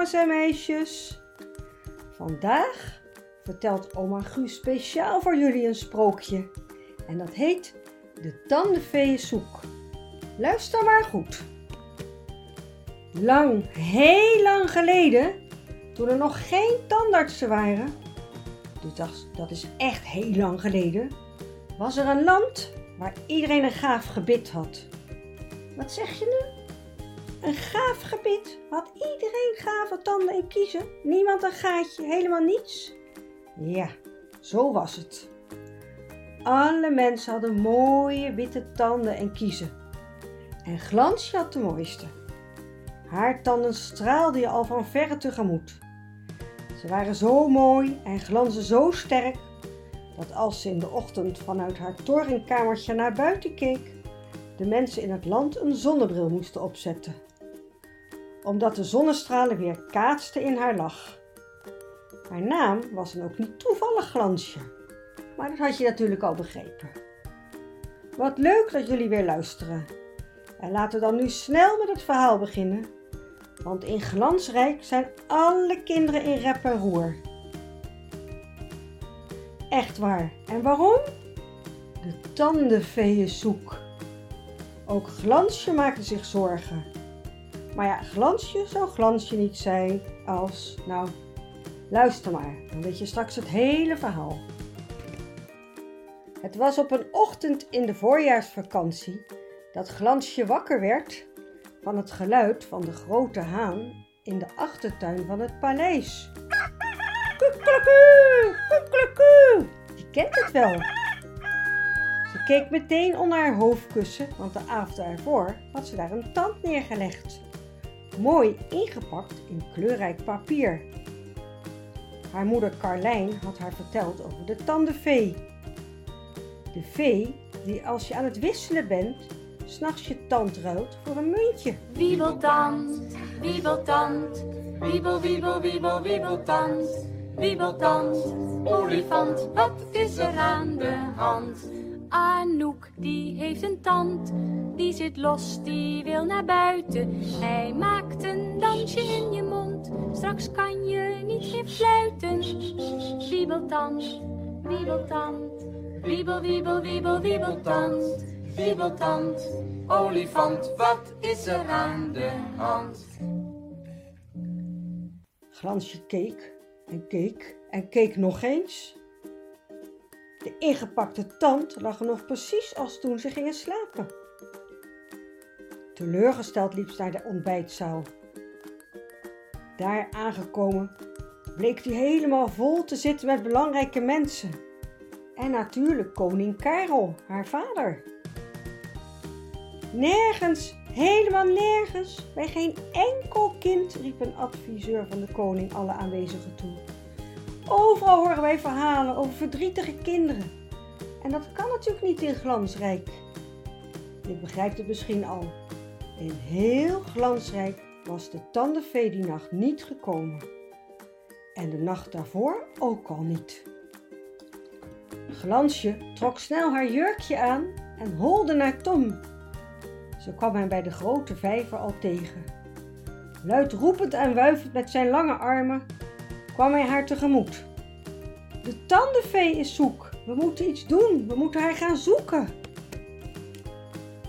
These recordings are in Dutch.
jongens en meisjes. Vandaag vertelt oma Guus speciaal voor jullie een sprookje. En dat heet De Tandenveeënzoek. Luister maar goed. Lang, heel lang geleden, toen er nog geen tandartsen waren, dus dat, is echt heel lang geleden, was er een land waar iedereen een gaaf gebit had. Wat zeg je nu? Een gaaf? Had iedereen gave tanden en kiezen? Niemand een gaatje, helemaal niets? Ja, zo was het. Alle mensen hadden mooie witte tanden en kiezen. En Glansje had de mooiste. Haar tanden straalden je al van verre tegemoet. Ze waren zo mooi en glanzen zo sterk dat als ze in de ochtend vanuit haar torenkamertje naar buiten keek, de mensen in het land een zonnebril moesten opzetten. Omdat de zonnestralen weer kaatsten in haar lach. Haar naam was dan ook niet toevallig Glansje, maar dat had je natuurlijk al begrepen. Wat leuk dat jullie weer luisteren. En laten we dan nu snel met het verhaal beginnen, want in Glansrijk zijn alle kinderen in rep en roer. Echt waar. En waarom? De tandenveeën zoek. Ook Glansje maakte zich zorgen. Maar ja, Glansje zou Glansje niet zijn als... Nou, luister maar, dan weet je straks het hele verhaal. Het was op een ochtend in de voorjaarsvakantie dat Glansje wakker werd van het geluid van de grote haan in de achtertuin van het paleis. Kukkeleku, kukkeleku. Je kent het wel. Ze keek meteen onder haar hoofdkussen, want de avond daarvoor had ze daar een tand neergelegd. Mooi ingepakt in kleurrijk papier. Haar moeder Carlijn had haar verteld over de tandenvee. De vee die als je aan het wisselen bent, s'nachts je tand ruilt voor een muntje. Wiebeltand, wiebeltand, wiebel, wiebel, wiebel, wiebeltand. Wiebeltand, olifant, wat is er aan de hand? Anouk, die heeft een tand, die zit los, die wil naar buiten. Hij maakt een dansje in je mond, straks kan je niet meer fluiten. Wiebeltand, wiebeltand, wiebel, wiebel, wiebel, wiebeltand. Wiebeltand, olifant, wat is er aan de hand? Glansje keek en keek en keek nog eens. De ingepakte tand lag er nog precies als toen ze gingen slapen. Teleurgesteld liep ze naar de ontbijtzaal. Daar aangekomen bleek hij helemaal vol te zitten met belangrijke mensen. En natuurlijk koning Karel, haar vader. Nergens, helemaal nergens, bij geen enkel kind, riep een adviseur van de koning alle aanwezigen toe. Overal horen wij verhalen over verdrietige kinderen. En dat kan natuurlijk niet in Glansrijk. Je begrijpt het misschien al. In heel Glansrijk was de tandenvee die nacht niet gekomen. En de nacht daarvoor ook al niet. Glansje trok snel haar jurkje aan en holde naar Tom. Ze kwam hem bij de grote vijver al tegen. Luid roepend en wuivend met zijn lange armen kwam hij haar tegemoet. De tandenvee is zoek. We moeten iets doen. We moeten haar gaan zoeken.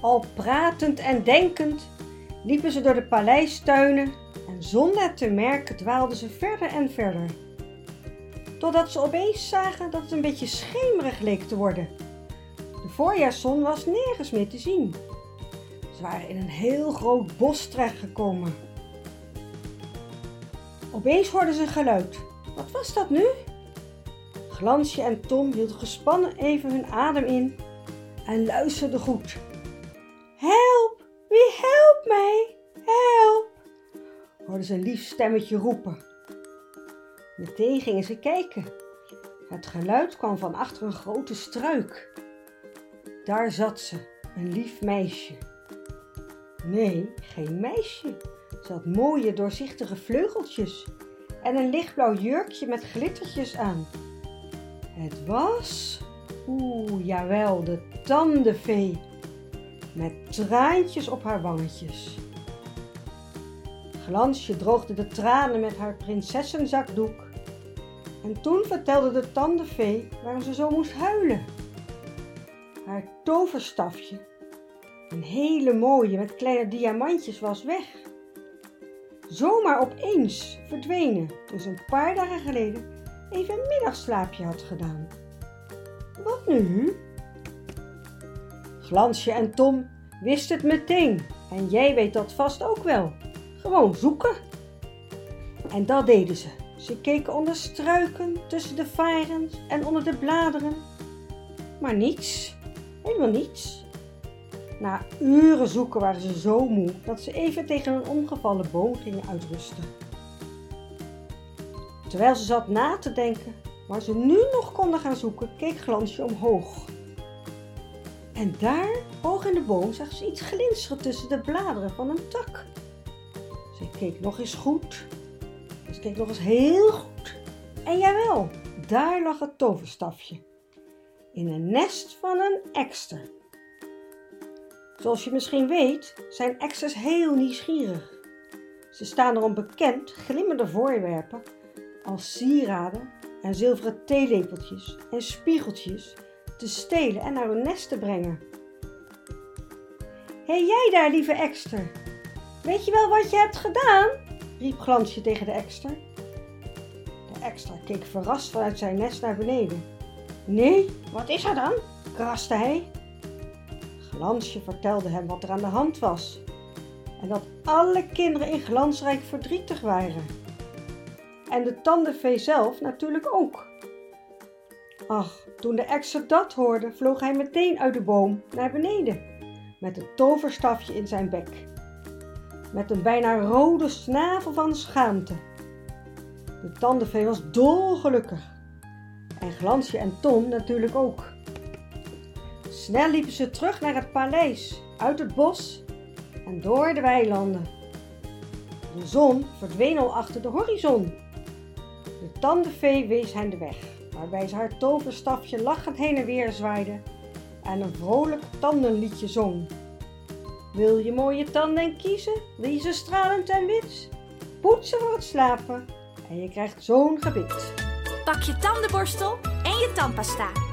Al pratend en denkend liepen ze door de paleistuinen en zonder het te merken dwaalden ze verder en verder. Totdat ze opeens zagen dat het een beetje schemerig leek te worden. De voorjaarszon was nergens meer te zien. Ze waren in een heel groot bos terechtgekomen. Opeens hoorden ze een geluid. Wat was dat nu? Glansje en Tom hielden gespannen even hun adem in en luisterden goed. Help! Wie helpt mij? Help! hoorden ze een lief stemmetje roepen. Meteen gingen ze kijken. Het geluid kwam van achter een grote struik. Daar zat ze, een lief meisje. Nee, geen meisje. Had mooie doorzichtige vleugeltjes en een lichtblauw jurkje met glittertjes aan. Het was, oeh, jawel, de tandenvee. Met traantjes op haar wangetjes. Glansje droogde de tranen met haar prinsessenzakdoek. En toen vertelde de tandenvee waarom ze zo moest huilen. Haar toverstafje, een hele mooie met kleine diamantjes, was weg. Zomaar opeens verdwenen toen ze een paar dagen geleden even een middagslaapje had gedaan. Wat nu? Glansje en Tom wisten het meteen en jij weet dat vast ook wel. Gewoon zoeken. En dat deden ze. Ze keken onder struiken, tussen de varens en onder de bladeren. Maar niets. Helemaal niets. Na uren zoeken waren ze zo moe dat ze even tegen een omgevallen boom gingen uitrusten. Terwijl ze zat na te denken waar ze nu nog konden gaan zoeken, keek Glansje omhoog. En daar, hoog in de boom, zag ze iets glinsteren tussen de bladeren van een tak. Ze keek nog eens goed. Ze keek nog eens heel goed. En jawel, daar lag het toverstafje. In een nest van een ekster. Zoals je misschien weet, zijn eksters heel nieuwsgierig. Ze staan erom bekend glimmende voorwerpen als sieraden en zilveren theelepeltjes en spiegeltjes te stelen en naar hun nest te brengen. Hé jij daar, lieve ekster, weet je wel wat je hebt gedaan? riep Glansje tegen de ekster. De ekster keek verrast vanuit zijn nest naar beneden. Nee, wat is er dan? kraste hij. Glansje vertelde hem wat er aan de hand was en dat alle kinderen in glansrijk verdrietig waren. En de tandenvee zelf natuurlijk ook. Ach, toen de ekster dat hoorde, vloog hij meteen uit de boom naar beneden, met het toverstafje in zijn bek. Met een bijna rode snavel van schaamte. De tandenvee was dolgelukkig. En Glansje en Tom natuurlijk ook. Snel liepen ze terug naar het paleis, uit het bos en door de weilanden. De zon verdween al achter de horizon. De tandenvee wees hen de weg, waarbij ze haar toverstafje lachend heen en weer zwaaide en een vrolijk tandenliedje zong. Wil je mooie tanden kiezen, ze stralend en wit? Poetsen voor het slapen en je krijgt zo'n gebit. Pak je tandenborstel en je tandpasta.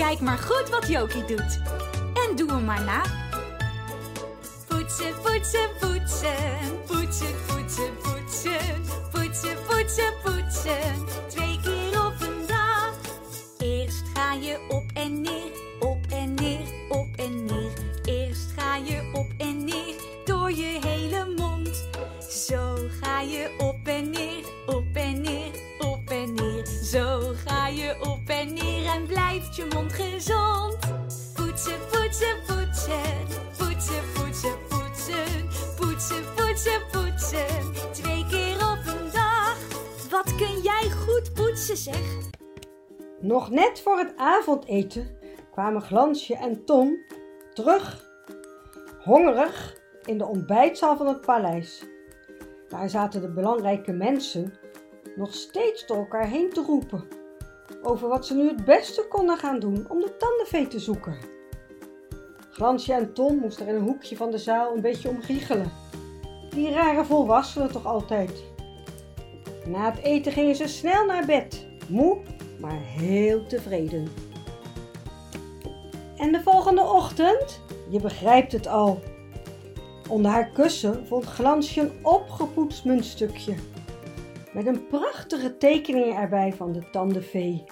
Kijk maar goed wat Jokie doet. En doe hem maar na. Poetsen, poetsen, poetsen. Poetsen, poetsen, poetsen. Poetsen, poetsen, poetsen. Twee keer op een dag. Eerst ga je op en neer, op en neer, op en neer. Eerst ga je op en neer door je hele je mond gezond. Poetsen, poetsen, poetsen. Poetsen, poetsen, poetsen. Poetsen, poetsen, poetsen. Twee keer op een dag. Wat kun jij goed poetsen, zeg? Nog net voor het avondeten kwamen Glansje en Tom terug, hongerig, in de ontbijtzaal van het paleis. Daar zaten de belangrijke mensen nog steeds door elkaar heen te roepen over wat ze nu het beste konden gaan doen om de tandenvee te zoeken. Glansje en Tom moesten in een hoekje van de zaal een beetje om giechelen. Die rare volwassenen toch altijd. Na het eten gingen ze snel naar bed, moe, maar heel tevreden. En de volgende ochtend, je begrijpt het al. Onder haar kussen vond Glansje een opgepoetst muntstukje. Met een prachtige tekening erbij van de tandenvee.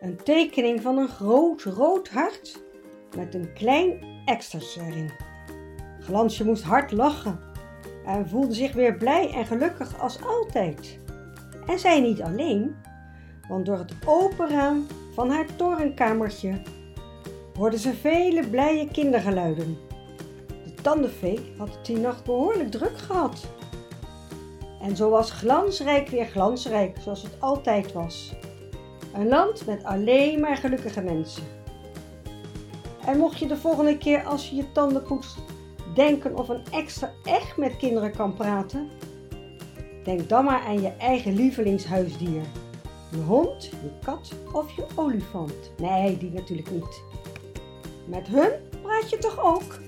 Een tekening van een groot rood hart met een klein extra's erin. Glansje moest hard lachen en voelde zich weer blij en gelukkig als altijd. En zij niet alleen, want door het open raam van haar torenkamertje hoorden ze vele blije kindergeluiden. De tandenvee had die nacht behoorlijk druk gehad. En zo was glansrijk weer glansrijk, zoals het altijd was. Een land met alleen maar gelukkige mensen. En mocht je de volgende keer als je je tanden poetst denken of een extra echt met kinderen kan praten, denk dan maar aan je eigen lievelingshuisdier. Je hond, je kat of je olifant. Nee, die natuurlijk niet. Met hun praat je toch ook?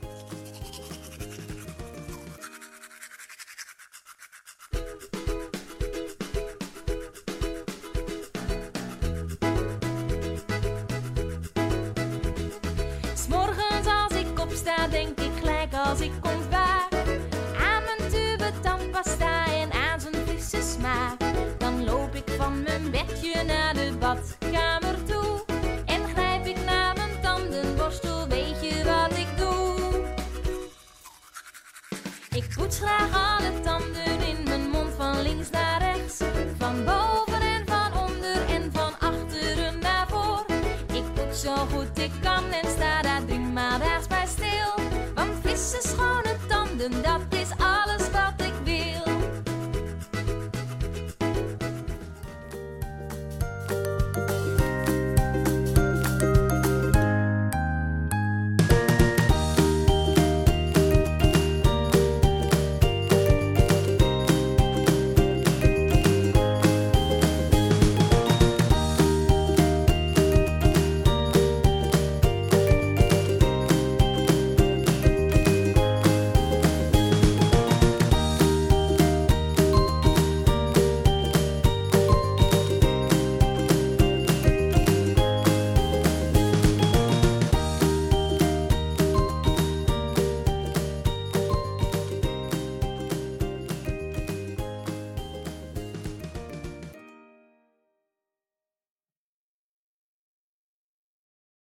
Ik kan en sta daar driemaal daags bij stil. Want frisse schone tanden, dat